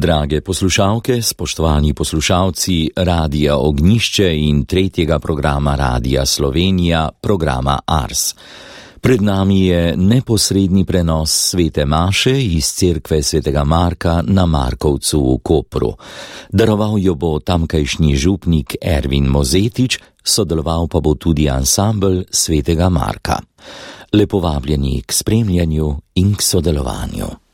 Drage poslušalke, spoštovani poslušalci Radija Ognišče in tretjega programa Radija Slovenija, programa Ars. Pred nami je neposredni prenos svete Maše iz cerkve svetega Marka na Markovcu v Kopru. Daroval jo bo tamkajšnji župnik Ervin Mozetič, sodeloval pa bo tudi ansambl svetega Marka. Lepo vabljeni k spremljanju in k sodelovanju.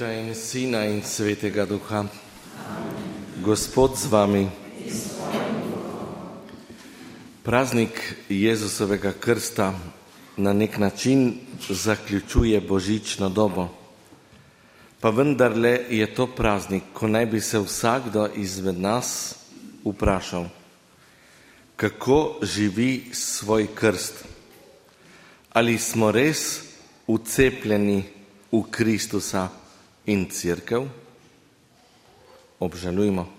Očeta in Sina in Svetega Duha. Gospod z vami. Praznik Jezusovega krsta na nek način zaključuje božično dobo. Pa vendarle je to praznik, ko naj bi se vsakdo izmed nas vprašal, kako živi svoj krst. Ali smo res ucepljeni v Kristusa? In crkv, obžalujmo.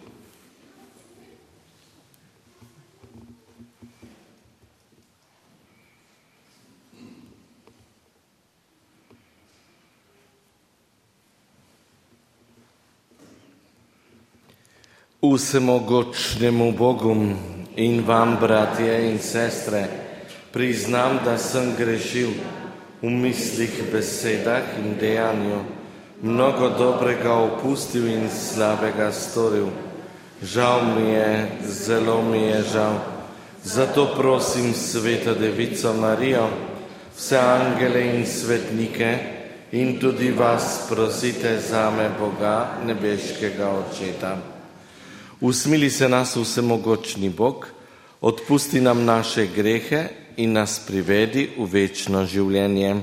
Vsemogočnemu Bogu in vam, bratje in sestre, priznam, da sem grešil v mislih, besedah in dejanju mnogo dobrega opustil in slabega storil. Žal mi je, zelo mi je žal. Zato prosim Sveto Devico Marijo, vse angele in svetnike in tudi vas prosite za me Boga, nebeškega Očeta. Usmili se nas vsemogočni Bog, odpusti nam naše grehe in nas privedi v večno življenje.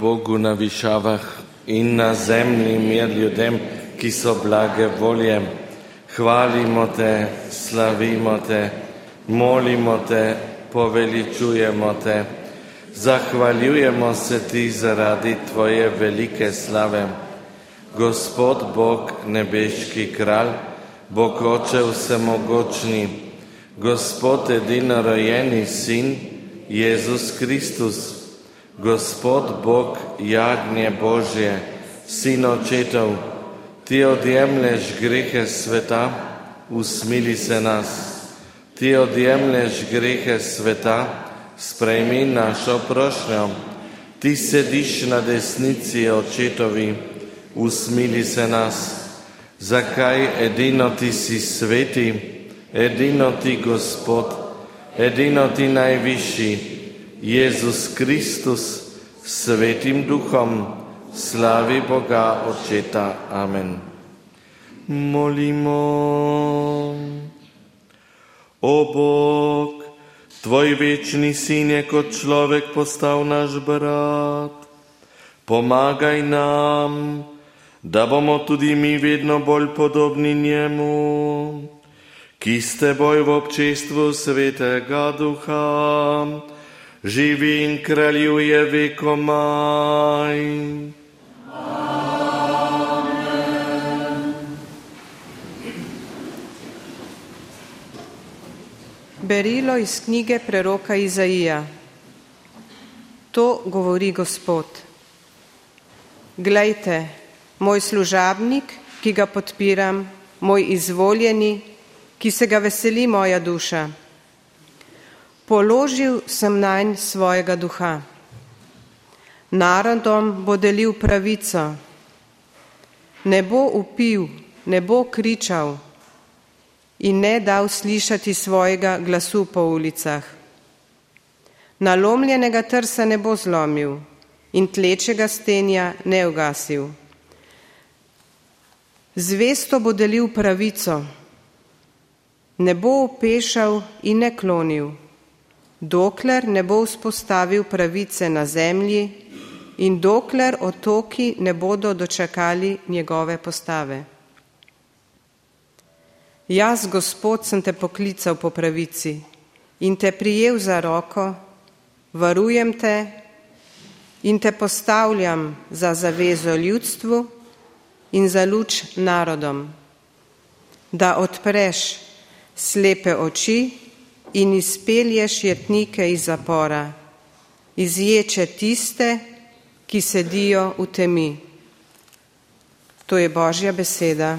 Bogu na višavah in na zemlji mir ljudem, ki so blage volje. Hvalimo te, slavimo te, molimo te, poveličujemo te. Zahvaljujemo se ti zaradi tvoje velike slave. Gospod Bog, nebeški kralj, Bog oče vsemogočni, Gospod edino rojeni sin, Jezus Kristus, Gospod Bog, jagnje Božje, sin očetov, ti odjemlješ grehe sveta, usmili se nas. Ti odjemlješ grehe sveta, sprejmi našo prošnjo. Ti sediš na desnici očetovi, usmili se nas. Zakaj edino ti si sveti, edino ti Gospod, edino ti najvišji, Jezus Kristus, svetim duhom, slavi Boga Očeta. Amen. Molimo. O Bog, Tvoj večni sin je kot človek postal naš brat. Pomagaj nam, da bomo tudi mi vedno bolj podobni njemu, ki ste boj v občestvu svetega duha živi in kraljuje vekomaj. Berilo iz knjige preroka Izaija. To govori Gospod. Glejte, moj služabnik, ki ga podpiram, moj izvoljeni, ki se ga veseli moja duša. Položil sem nanj svojega duha. Narodom bo delil pravico, ne bo upil, ne bo kričal in ne dal slišati svojega glasu po ulicah. Nalomljenega trsa ne bo zlomil in tlečega stenja ne ugasil. Zvesto bo delil pravico, ne bo upešal in ne klonil dokler ne bo vzpostavil pravice na zemlji in dokler otoki ne bodo dočakali njegove postave. Jaz, Gospod, sem te poklical po pravici in te prijel za roko, varujem te in te postavljam za zavezo ljudstvu in za luč narodom, da odpreš slepe oči in izpelješ jetnike iz zapora, izječe tiste, ki sedijo v temi. To je Božja beseda.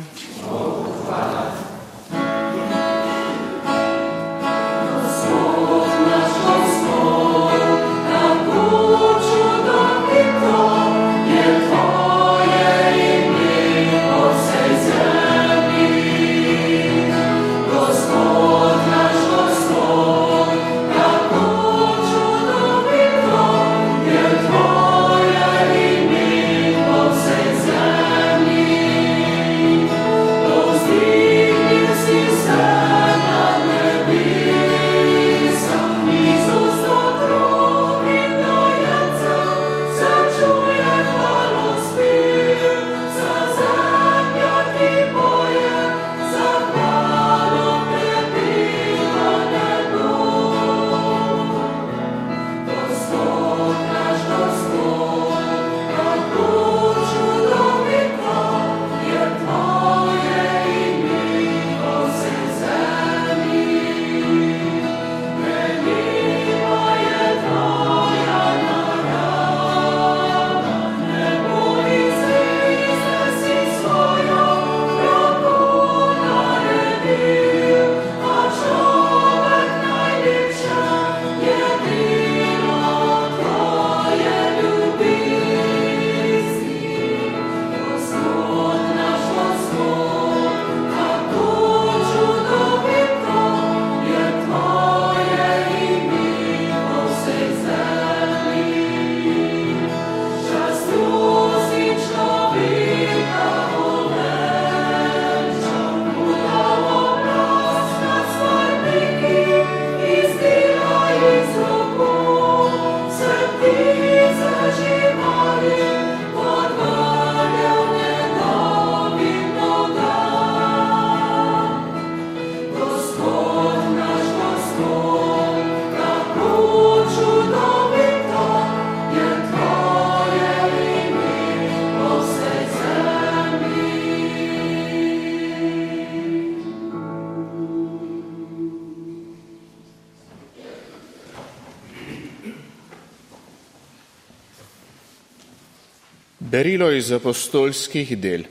Berilo iz apostolskih del.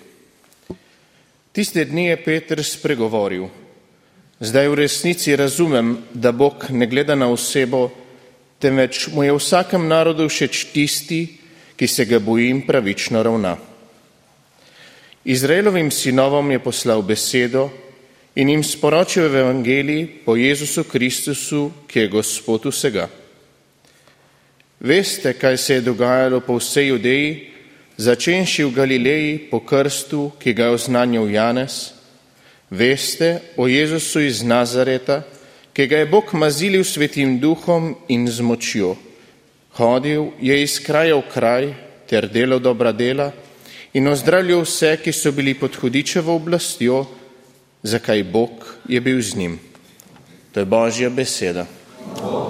Tiste dni je Petr spregovoril. Zdaj v resnici razumem, da Bog ne gleda na osebo, temveč mu je v vsakem narodu všeč tisti, ki se ga boji in pravično ravna. Izraelovim sinovom je poslal besedo in jim sporočil v evangeliji po Jezusu Kristusu, ki je Gospod vsega. Veste, kaj se je dogajalo po vsej Judeji, začenši v Galileji po krstu, ki ga je oznanjal Janez, veste o Jezusu iz Nazareta, ki ga je Bog mazilil svetim duhom in z močjo. Hodil je iz kraja v kraj ter delal dobra dela in ozdravljal vse, ki so bili pod hudičevo oblastjo, zakaj Bog je bil z njim. To je Božja beseda. Bogu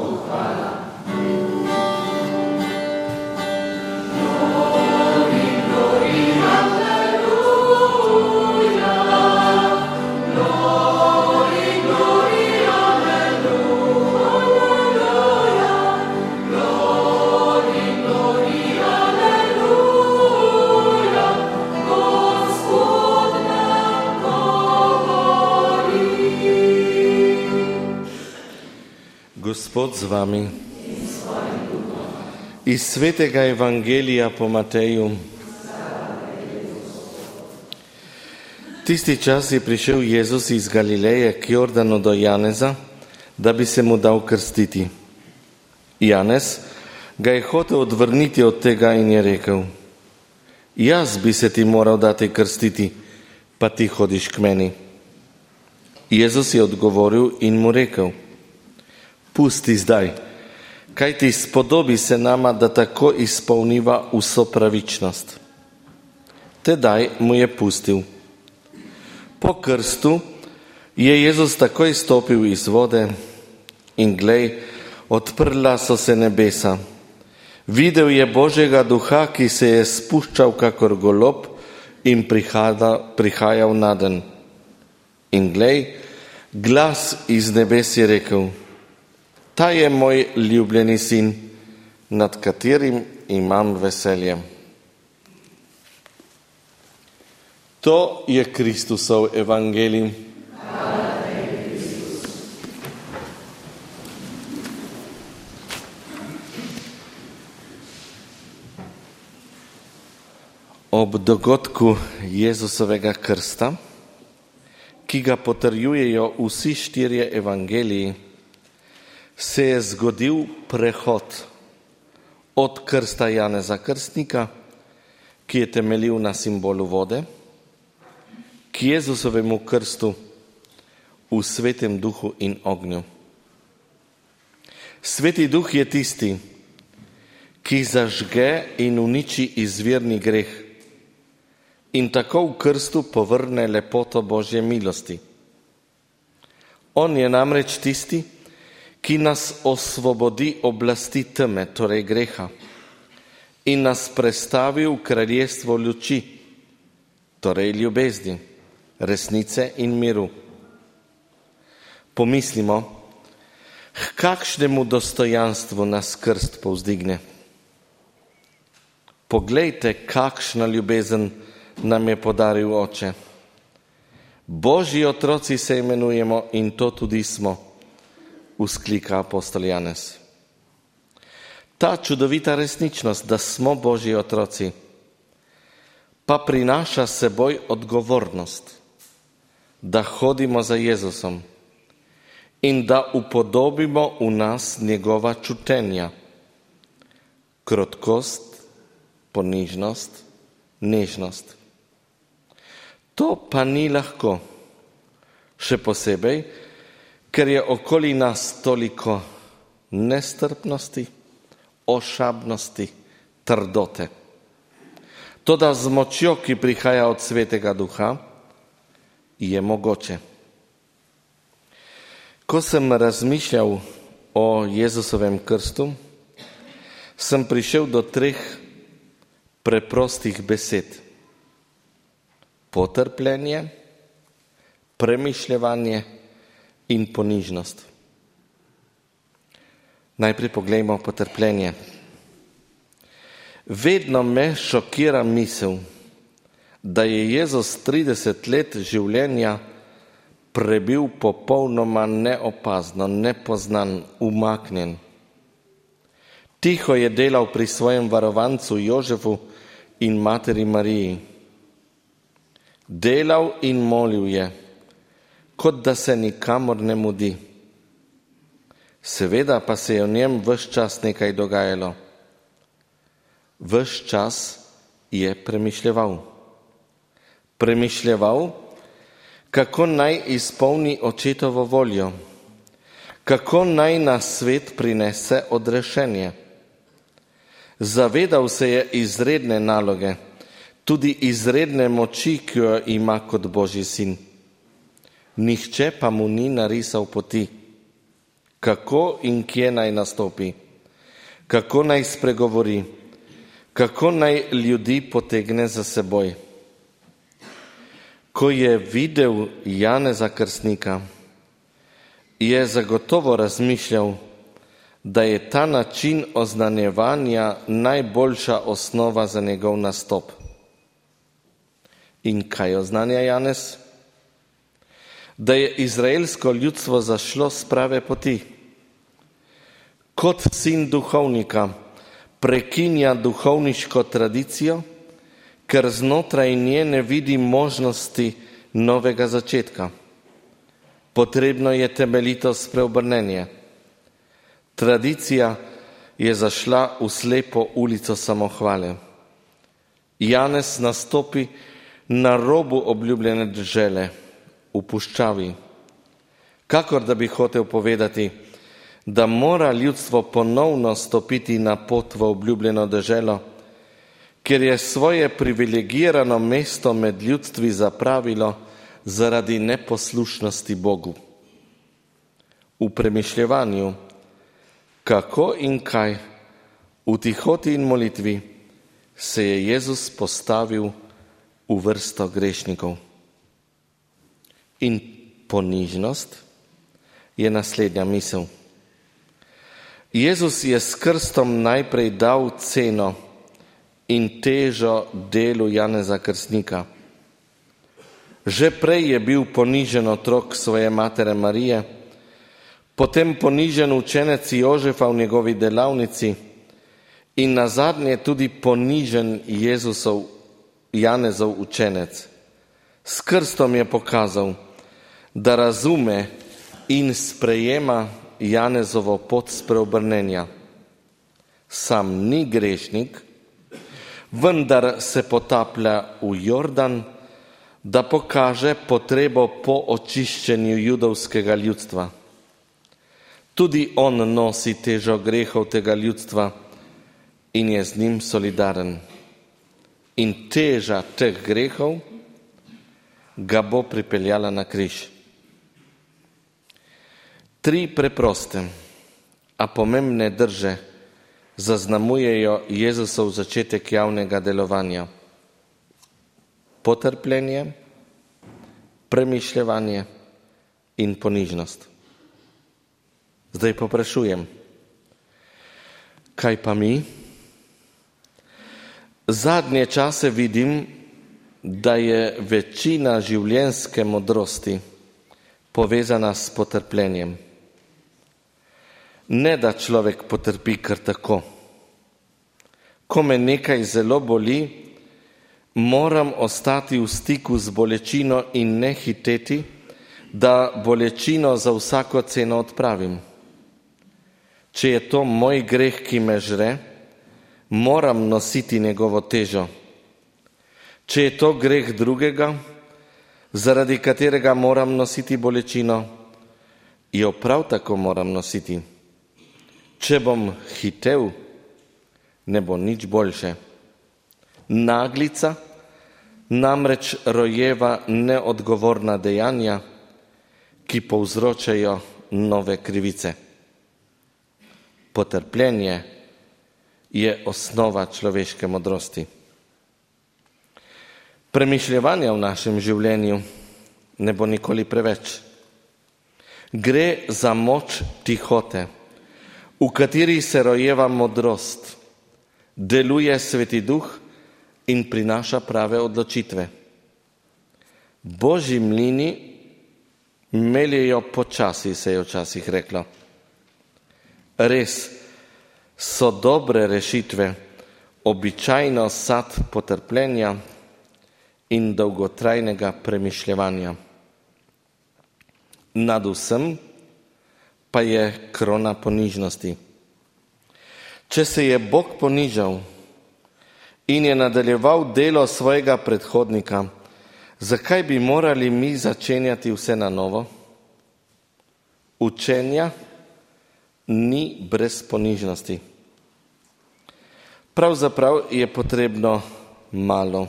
Gospod z vami. Iz svetega evangelija po Mateju. Tisti čas je prišel Jezus iz Galileje k Jordanu do Janeza, da bi se mu dal krstiti. Janez ga je hotel odvrniti od tega in je rekel, jaz bi se ti moral dati krstiti, pa ti hodiš k meni. Jezus je odgovoril in mu rekel, pusti zdaj, kaj ti spodobi se nama, da tako izpolniva vso pravičnost. Tedaj mu je pustil. Po krstu je Jezus takoj stopil iz vode in glej, odprla so se nebesa. Videl je Božjega duha, ki se je spuščal kakor golob in prihajal na den. In glej, glas iz nebes je rekel, Ta je moj ljubljeni sin, nad katerim imam veselje. To je Kristusov evangelij. Ob dogodku Jezusovega krsta, ki ga potrjujejo vsi štirje evangeliji, se je zgodil prehod od krsta Janeza Krstnika, ki je temeljil na simbolu vode, k Jezusovemu krstu v svetem duhu in ognju. Sveti duh je tisti, ki zažge in uniči izvirni greh in tako v krstu povrne lepoto Božje milosti. On je namreč tisti, ki nas osvobodi oblasti teme, torej greha, in nas prestavi v kraljestvo luči, torej ljubezni, resnice in miru. Pomislimo, k kakšnemu dostojanstvu nas krst povzdigne. Poglejte, kakšna ljubezen nam je podaril oče. Božji otroci se imenujemo in to tudi smo vzklika apostol Janez. Ta čudovita resničnost, da smo Božji otroci, pa prinaša seboj odgovornost, da hodimo za Jezusom in da upodobimo v nas njegova čutenja, krotkost, ponižnost, nežnost. To pa ni lahko, še posebej, ker je okoli nas toliko nestrpnosti, ošabnosti, trdote. Toda z močjo, ki prihaja od svetega duha, je mogoče. Ko sem razmišljal o Jezusovem krstu, sem prišel do treh preprostih besed. Potrpljenje, premišljevanje in ponižnost. Najprej poglejmo potrpljenje. Vedno me šokira misel, da je Jezus 30 let življenja prebil popolnoma neopazno, nepoznan, umaknjen. Tiho je delal pri svojem varovancu Jožefu in materi Mariji. Delal in molil je kot da se nikamor ne mudi. Seveda pa se je v njem vse čas nekaj dogajalo. Vse čas je premišljeval. Premišljeval, kako naj izpolni očetovo voljo, kako naj na svet prinese odrešenje. Zavedal se je izredne naloge, tudi izredne moči, ki jo ima kot Božji sin nihče pa mu ni narisal poti, kako in kje naj nastopi, kako naj spregovori, kako naj ljudi potegne za seboj. Ko je videl Janeza Krstnika, je zagotovo razmišljal, da je ta način oznanjevanja najboljša osnova za njegov nastop. In kaj oznanja Janez? Da je izraelsko ljudstvo zašlo z prave poti. Kot sin duhovnika prekinja duhovniško tradicijo, ker znotraj nje ne vidi možnosti novega začetka. Potrebno je temeljito spreobrnenje. Tradicija je zašla v slepo ulico samohvale. Janez nastopi na robu obljubljene države v puščavi. Kakor da bi hotel povedati, da mora ljudstvo ponovno stopiti na pot v obljubljeno deželo, ker je svoje privilegirano mesto med ljudstvi zapravilo zaradi neposlušnosti Bogu. V premišljevanju, kako in kaj, v tihoti in molitvi se je Jezus postavil v vrsto grešnikov. In ponižnost je naslednja misel. Jezus je s krstom najprej dal ceno in težo delu Janeza Krstnika. Že prej je bil ponižen otrok svoje matere Marije, potem ponižen učenec Jožefa v njegovi delavnici in na zadnje tudi ponižen Jezusov, Janezov učenec. S krstom je pokazal, da razume in sprejema Janezovo pot spreobrnenja. Sam ni grešnik, vendar se potaplja v Jordan, da pokaže potrebo po očiščenju judovskega ljudstva. Tudi on nosi težo grehov tega ljudstva in je z njim solidaren. In teža teh grehov ga bo pripeljala na križ. Tri preproste, a pomembne drže zaznamujejo Jezusov začetek javnega delovanja. Potrpljenje, premišljevanje in ponižnost. Zdaj poprašujem, kaj pa mi? Zadnje čase vidim, da je večina življenjske modrosti povezana s potrpljenjem. Ne da človek potrpi kar tako. Ko me nekaj zelo boli, moram ostati v stiku z bolečino in ne hiteti, da bolečino za vsako ceno odpravim. Če je to moj greh, ki me žre, moram nositi njegovo težo. Če je to greh drugega, zaradi katerega moram nositi bolečino, jo prav tako moram nositi. Če bom hitev, ne bo nič boljše. Naglica namreč rojeva neodgovorna dejanja, ki povzročajo nove krivice. Potrpljenje je osnova človeške modrosti. Premišljevanja v našem življenju ne bo nikoli preveč. Gre za moč tihote, v kateri se rojeva modrost, deluje sveti duh in prinaša prave odločitve. Božji mlini meljejo počasi, se je včasih reklo. Res so dobre rešitve, običajno sad potrpljenja, in dolgotrajnega premišljevanja. Nad vsem pa je krona ponižnosti. Če se je Bog ponižal in je nadaljeval delo svojega predhodnika, zakaj bi morali mi začenjati vse na novo? Učenja ni brez ponižnosti. Pravzaprav je potrebno malo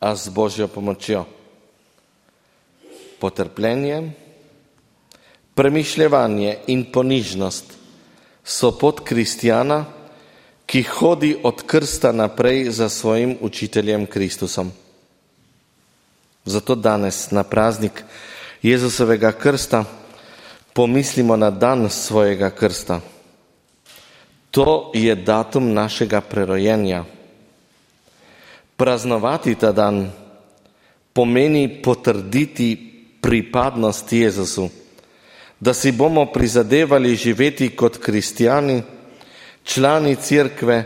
a z Božjo pomočjo. Potrpljenje, premišljevanje in ponižnost so pot kristjana, ki hodi od krsta naprej za svojim učiteljem Kristusom. Zato danes na praznik Jezusovega krsta pomislimo na dan svojega krsta. To je datum našega prerojenja. Praznovati ta dan pomeni potrditi pripadnost Jezusu, da si bomo prizadevali živeti kot kristijani, člani cerkve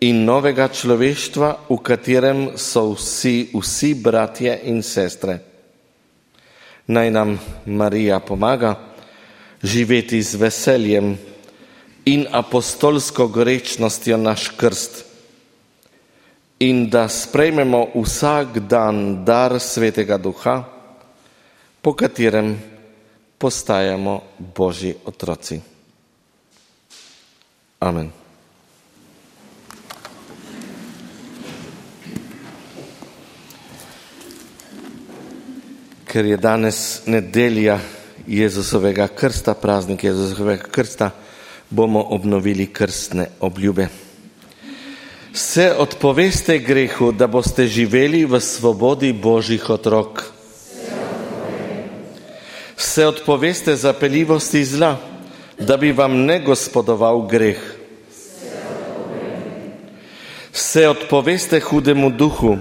in novega človeštva, v katerem so vsi, vsi bratje in sestre. Naj nam Marija pomaga živeti z veseljem in apostolsko grečnostjo naš krst in da sprejmemo vsak dan dar svetega duha, po katerem postajamo božji otroci. Amen. Ker je danes nedelja Jezusovega krsta, praznik Jezusovega krsta, bomo obnovili krstne obljube se odpoveste grehu, da boste živeli v svobodi Božjih otrok. Se odpoveste zapeljivosti zla, da bi vam ne gospodoval greh. Se odpoveste hudemu duhu,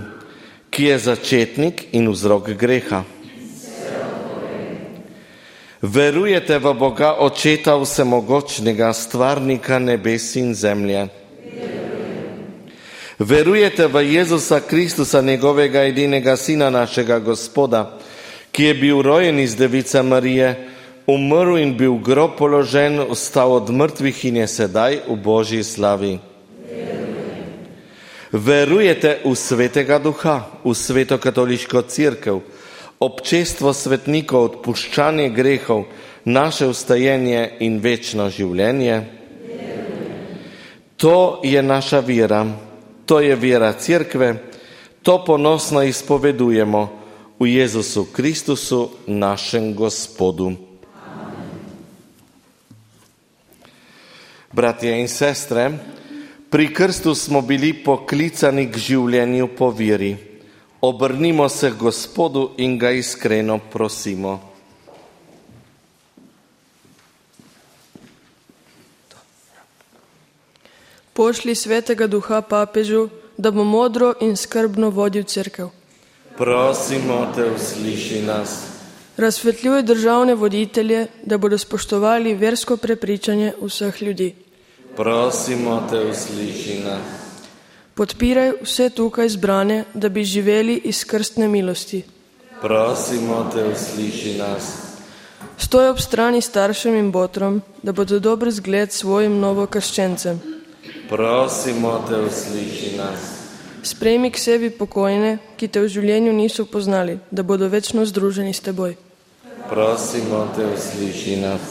ki je začetnik in vzrok greha. Verujete v Boga Očeta Vsemogočnega, stvarnika nebes in zemlje. Verujete v Jezusa Kristusa, njegovega edinega sina, našega Gospoda, ki je bil rojen iz Device Marije, umrl in bil grob položen, vstal od mrtvih in je sedaj v Božji slavi. Verujete v svetega duha, v sveto katoliško crkv, občestvo svetnikov, odpuščanje grehov, naše ustajenje in večno življenje? To je naša vera, to je vera crkve, to ponosno izpovedujemo v Jezusu Kristusu, našem Gospodu. Bratje in sestre, pri krstu smo bili poklicani k življenju po veri. Obrnimo se k Gospodu in ga iskreno prosimo. Pošli svetega duha papežu, da bo modro in skrbno vodil crkv. Prosimo te, usliši nas. Razsvetljuj državne voditelje, da bodo spoštovali versko prepričanje vseh ljudi. Prosimo te, usliši nas. Podpiraj vse tukaj zbrane, da bi živeli iz krstne milosti. Prosimo te, usliši nas. Stoj ob strani staršem in botrom, da bodo dober zgled svojim novokrščencem. Prosimo te, usliši nas. Sprejmi k sebi pokojne, ki te v življenju niso poznali, da bodo večno združeni s teboj. Prosimo te, usliši nas.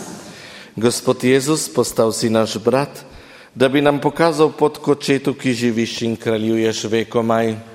Gospod Jezus, postal si naš brat, da bi nam pokazal pot k očetu, ki živiš in kraljuješ vekomaj.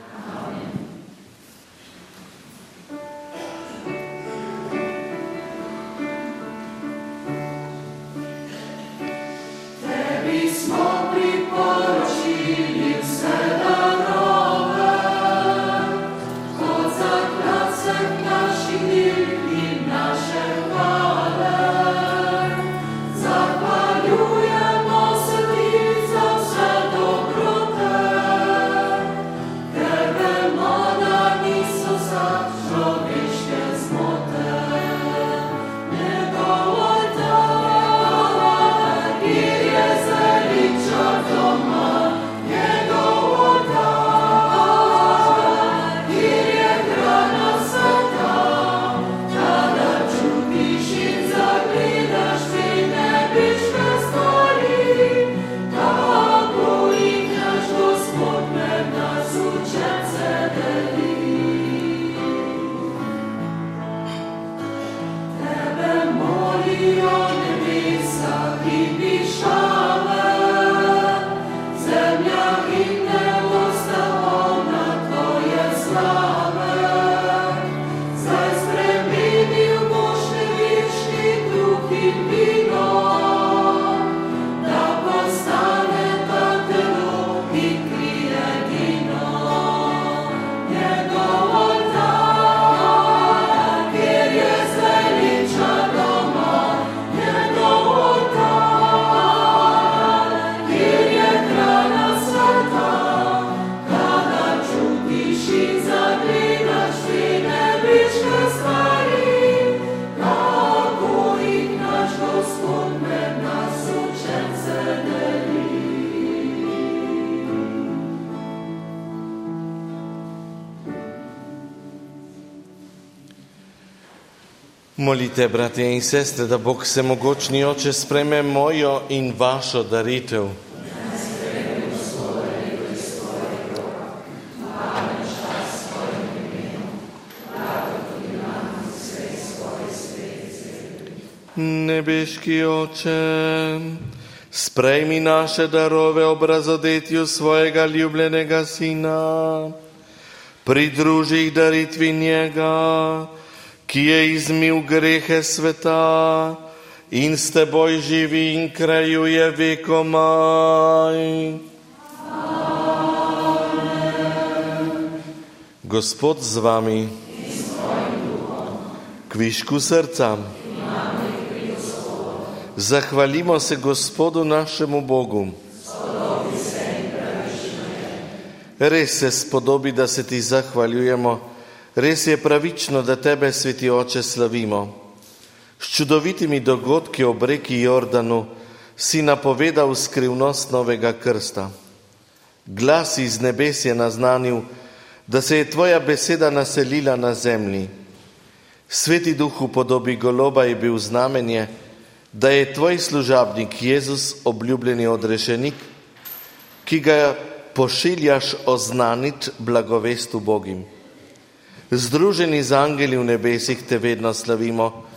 Molite, bratje in sestre, da Bog vsemogočni oče spreme mojo in vašo daritev. Nebeški oče, sprejmi naše darove ob razodetju svojega ljubljenega sina, pridruži jih daritvi njega, ki je izmil grehe sveta in s teboj živi in krajuje vekomaj. Gospod z vami, kvišku srca. Zahvalimo se Gospodu našemu Bogu. Res se spodobi, da se ti zahvaljujemo, res je pravično, da tebe, sveti oče, slavimo. S čudovitimi dogodki ob reki Jordanu si napovedal skrivnost novega krsta. Glas iz nebes je naznanil, da se je tvoja beseda naselila na zemlji. Sveti duh v podobi goloba je bil znamenje, da je tvoj služabnik Jezus obljubljeni odrešenik, ki ga pošiljaš oznaniti blagovest v Bogim. Združeni z angeli v nebesih te vedno slavimo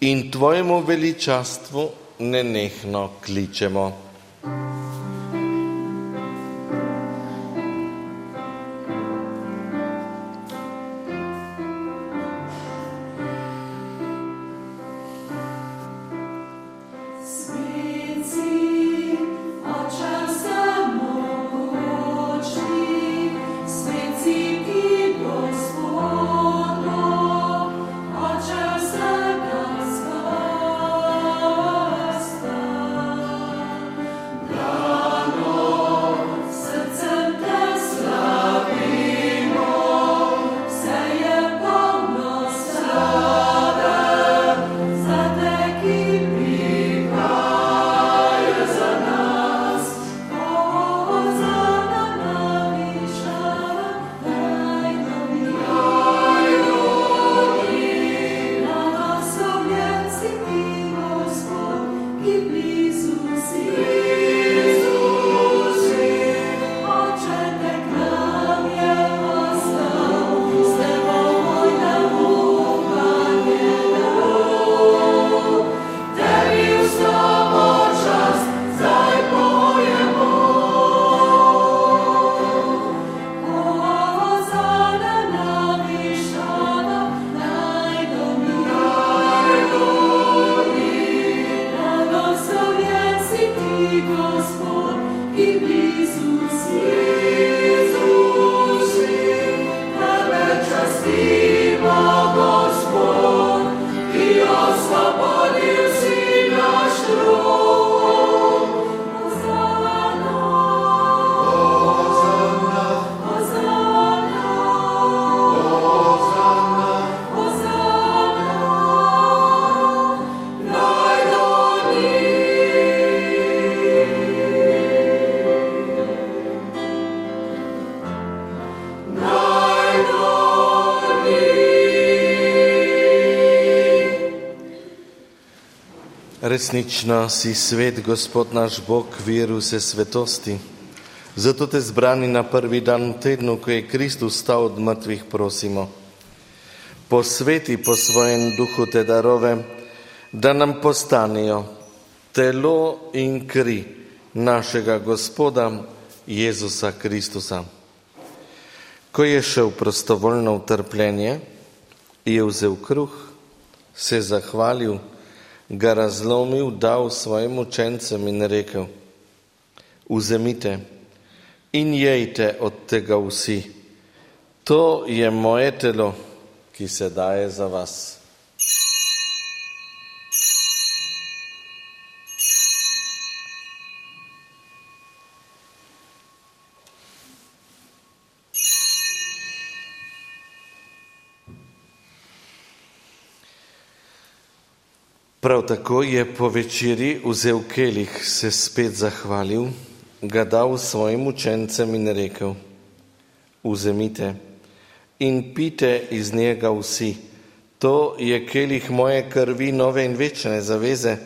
in tvojemu veličastvu nenehno kličemo. Give me Resnično si svet, Gospod naš Bog, vir vse svetosti. Zato te zbrani na prvi dan v tednu, ko je Kristus stal od mrtvih, prosimo. Posveti po svojem duhu te darove, da nam postanejo telo in kri našega Gospoda Jezusa Kristusa. Ko je šel prostovoljno v trpljenje, je vzel kruh, se zahvalil, ga razlomil, dal svojim učencem in rekel: Vzemite in jejte od tega vsi. To je moje telo, ki se daje za vas. Prav tako je po večeri vzel kelih, se spet zahvalil, ga dal svojim učencem in rekel: Vzemite in pite iz njega vsi. To je kelih moje krvi, nove in večne zaveze,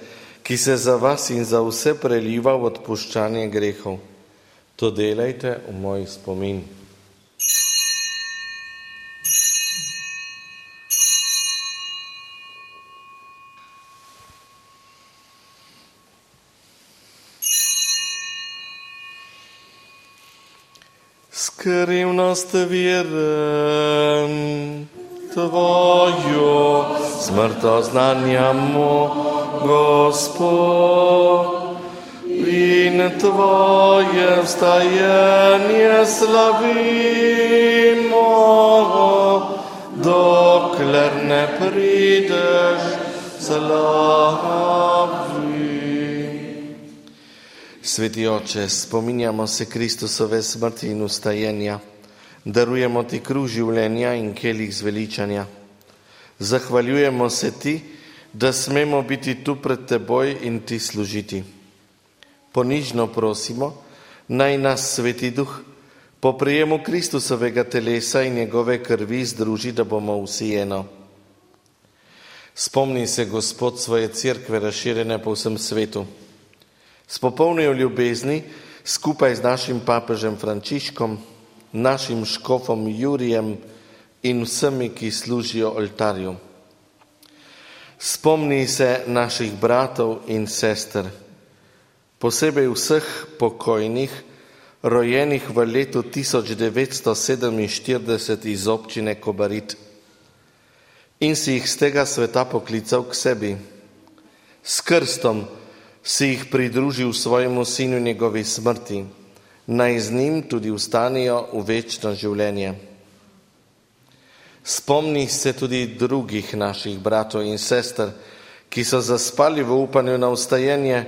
ki se za vas in za vse preliva v odpuščanje grehov. To delajte v moj spomin. Skrivnost vjerem Tvoju, smrto znanjamo, Gospod, in Tvoje vstajanje slavimo, dokler ne prideš slavi. Sveti oče, spominjamo se Kristusove smrti in ustajenja, darujemo ti kruh življenja in kelih zveličanja. Zahvaljujemo se ti, da smemo biti tu pred teboj in ti služiti. Ponižno prosimo, naj nas sveti duh po prijemu Kristusovega telesa in njegove krvi združi, da bomo vsi eno. Spomni se Gospod svoje cerkve razširjene po vsem svetu. S popolnijo ljubezni skupaj z našim papežem Frančiškom, našim škofom Jurijem in vsemi, ki služijo oltarju. Spomni se naših bratov in sester, posebej vseh pokojnih, rojenih v letu 1947 iz občine Kobarit in si jih z tega sveta poklical k sebi. S krstom si jih pridružil svojemu sinu njegovi smrti, naj z njim tudi ustanijo v večno življenje. Spomni se tudi drugih naših bratov in sester, ki so zaspali v upanju na ustajenje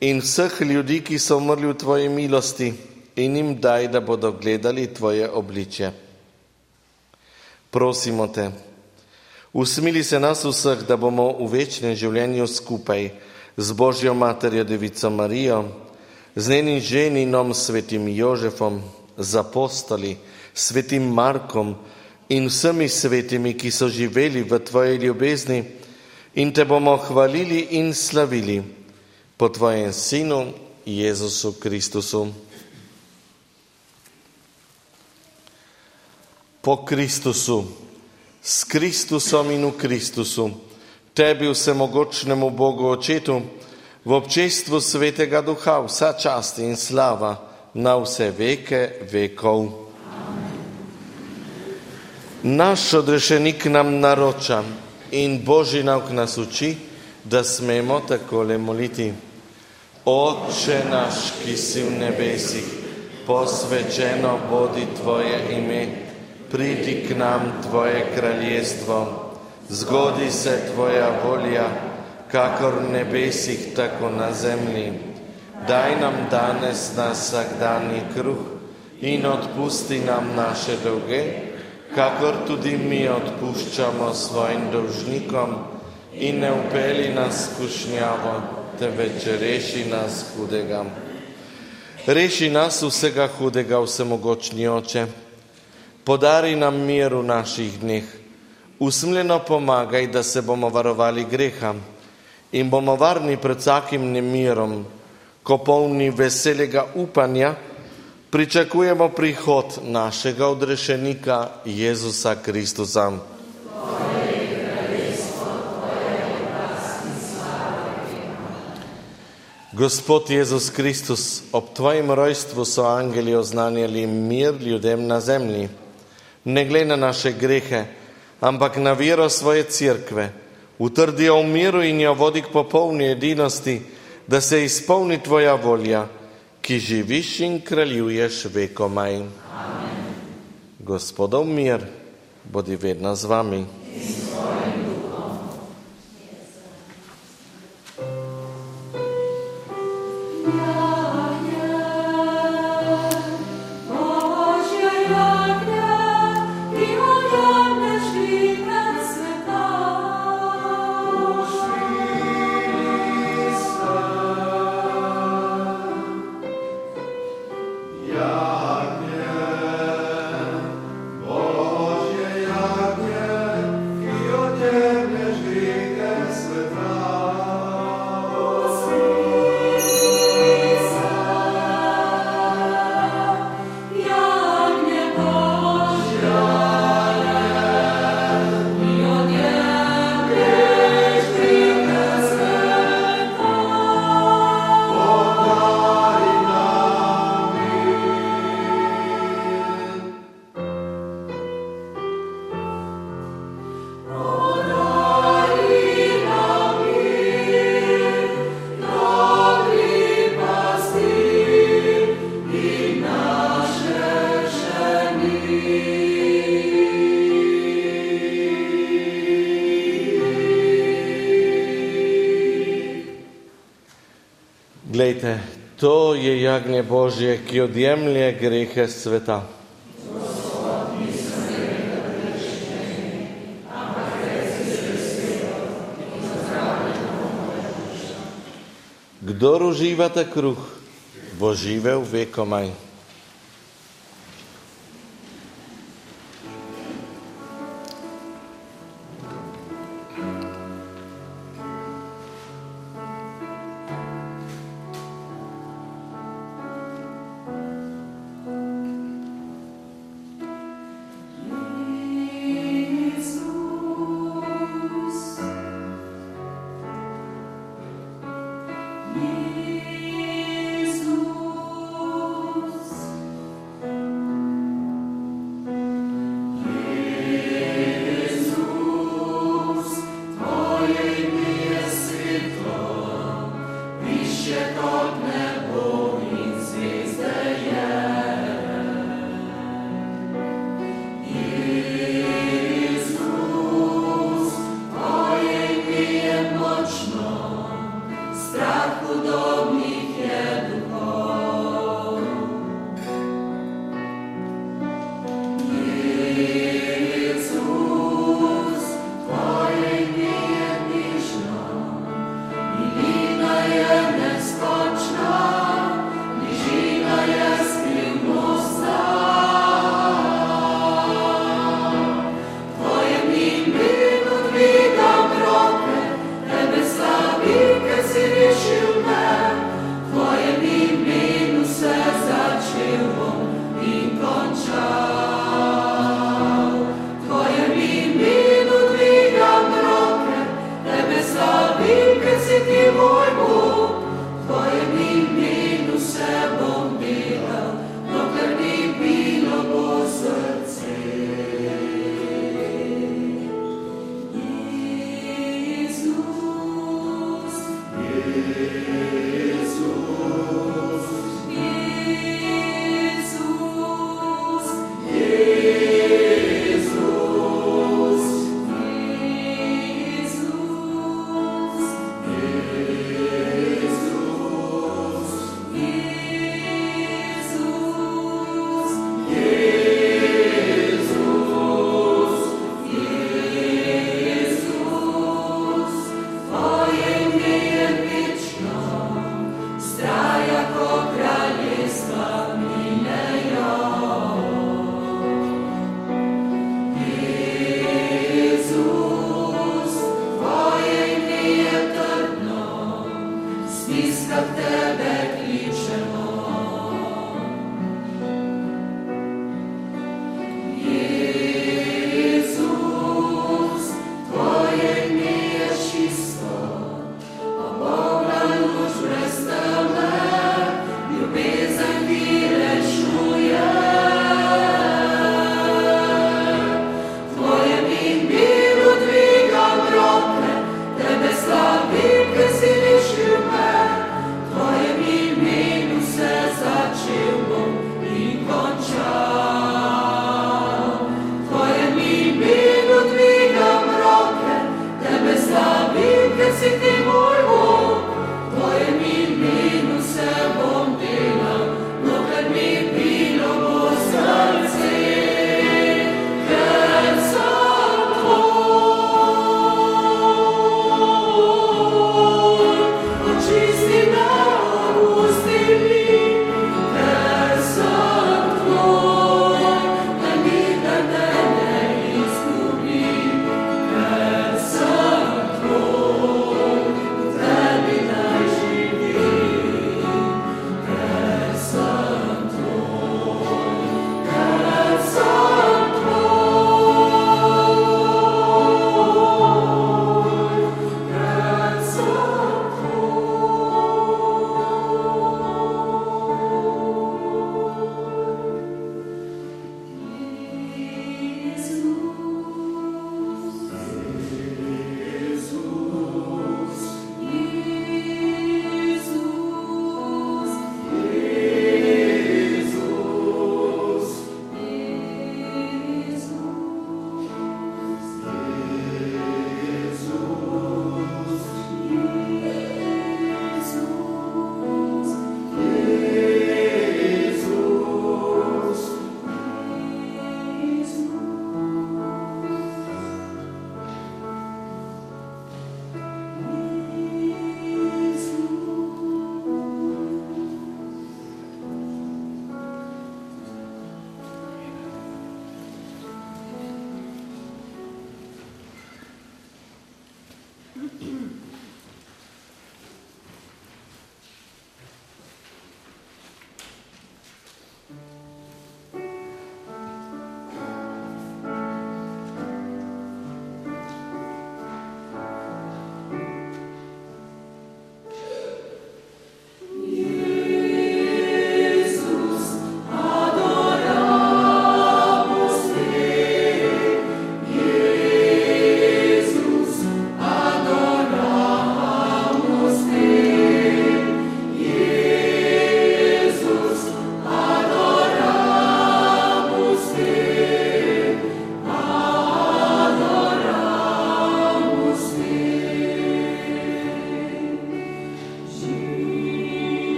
in vseh ljudi, ki so umrli v tvoji milosti in jim daj, da bodo gledali tvoje obličje. Prosimo te, usmili se nas vseh, da bomo v večnem življenju skupaj z Božjo materjo Devico Marijo, z njenim ženinom svetim Jožefom, z apostoli, svetim Markom in vsemi svetimi, ki so živeli v tvoji ljubezni in te bomo hvalili in slavili po tvojem sinu Jezusu Kristusu. po Kristusu, s Kristusom in v Kristusu, tebi vsemogočnemu Bogu Očetu, v občestvu Svetega Duha, vsa čast in slava na vse veke vekov. Naš odrešenik nam naroča in Božji nauk nas uči, da smemo takole moliti. Oče naš, ki si v nebesih, posvečeno bodi tvoje ime pridi k nam Tvoje kraljestvo, zgodi se Tvoja volja, kakor v nebesih, tako na zemlji. Daj nam danes na vsakdanji kruh in odpusti nam naše dolge, kakor tudi mi odpuščamo svojim dolžnikom in ne upeli nas skušnjavo, temveč reši nas hudega. Reši nas vsega hudega, vsemogočni oče podari nam mir v naših dneh, usmljeno pomagaj, da se bomo varovali greha in bomo varni pred vsakim nemirom, ko polni veselega upanja, pričakujemo prihod našega odrešenika Jezusa Kristusa. Gospod Jezus Kristus, ob Tvojem rojstvu so angeli oznanjali mir ljudem na zemlji ne glede na naše grehe, ampak na vero svoje crkve, utrdijo v miru in jo vodi k popolni edinosti, da se izpolni tvoja volja, ki živiš in kraljuješ vekomaj. Gospodov mir, bodi vedno z vami. Glejte, To je jagnje Božje, ki odjemlje grehe sveta. Kdor uživate kruh, bo živel vekomaj.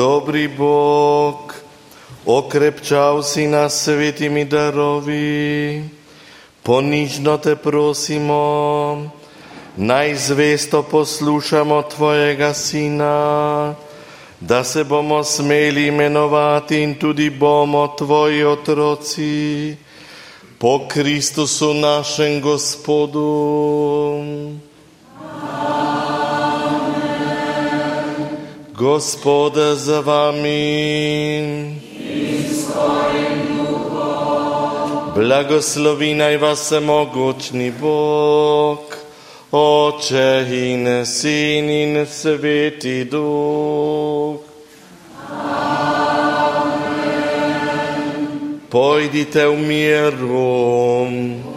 Dobri Bog, okrepčal si nás svetými darovi, ponižno te prosimo, najzvesto poslúšamo Tvojega Syna, da se bomo smeli imenovati in tudi bomo Tvoji otroci, po Kristusu našem Gospodu. Gospod z vami. Blagoslovi naj vas mogočni Bog, Oče in Sin in Sveti Duh. Pojdite v miru.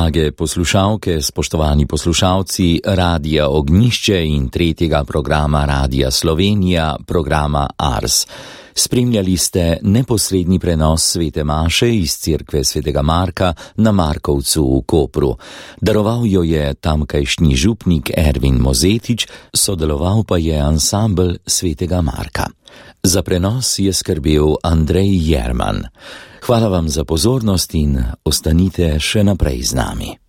Drage poslušalke, spoštovani poslušalci Radija Ognišče in tretjega programa Radija Slovenija, programa Ars. Spremljali ste neposredni prenos svete Maše iz cerkve svetega Marka na Markovcu v Kopru. Daroval jo je tamkajšnji župnik Ervin Mozetič, sodeloval pa je ansambl svetega Marka. Za prenos je skrbel Andrej Jerman. Hvala vam za pozornost in ostanite še naprej z nami.